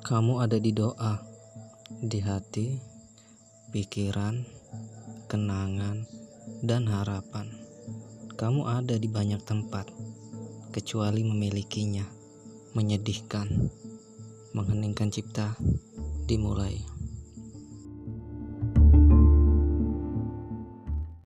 Kamu ada di doa, di hati, pikiran, kenangan, dan harapan. Kamu ada di banyak tempat, kecuali memilikinya. Menyedihkan, mengheningkan cipta, dimulai.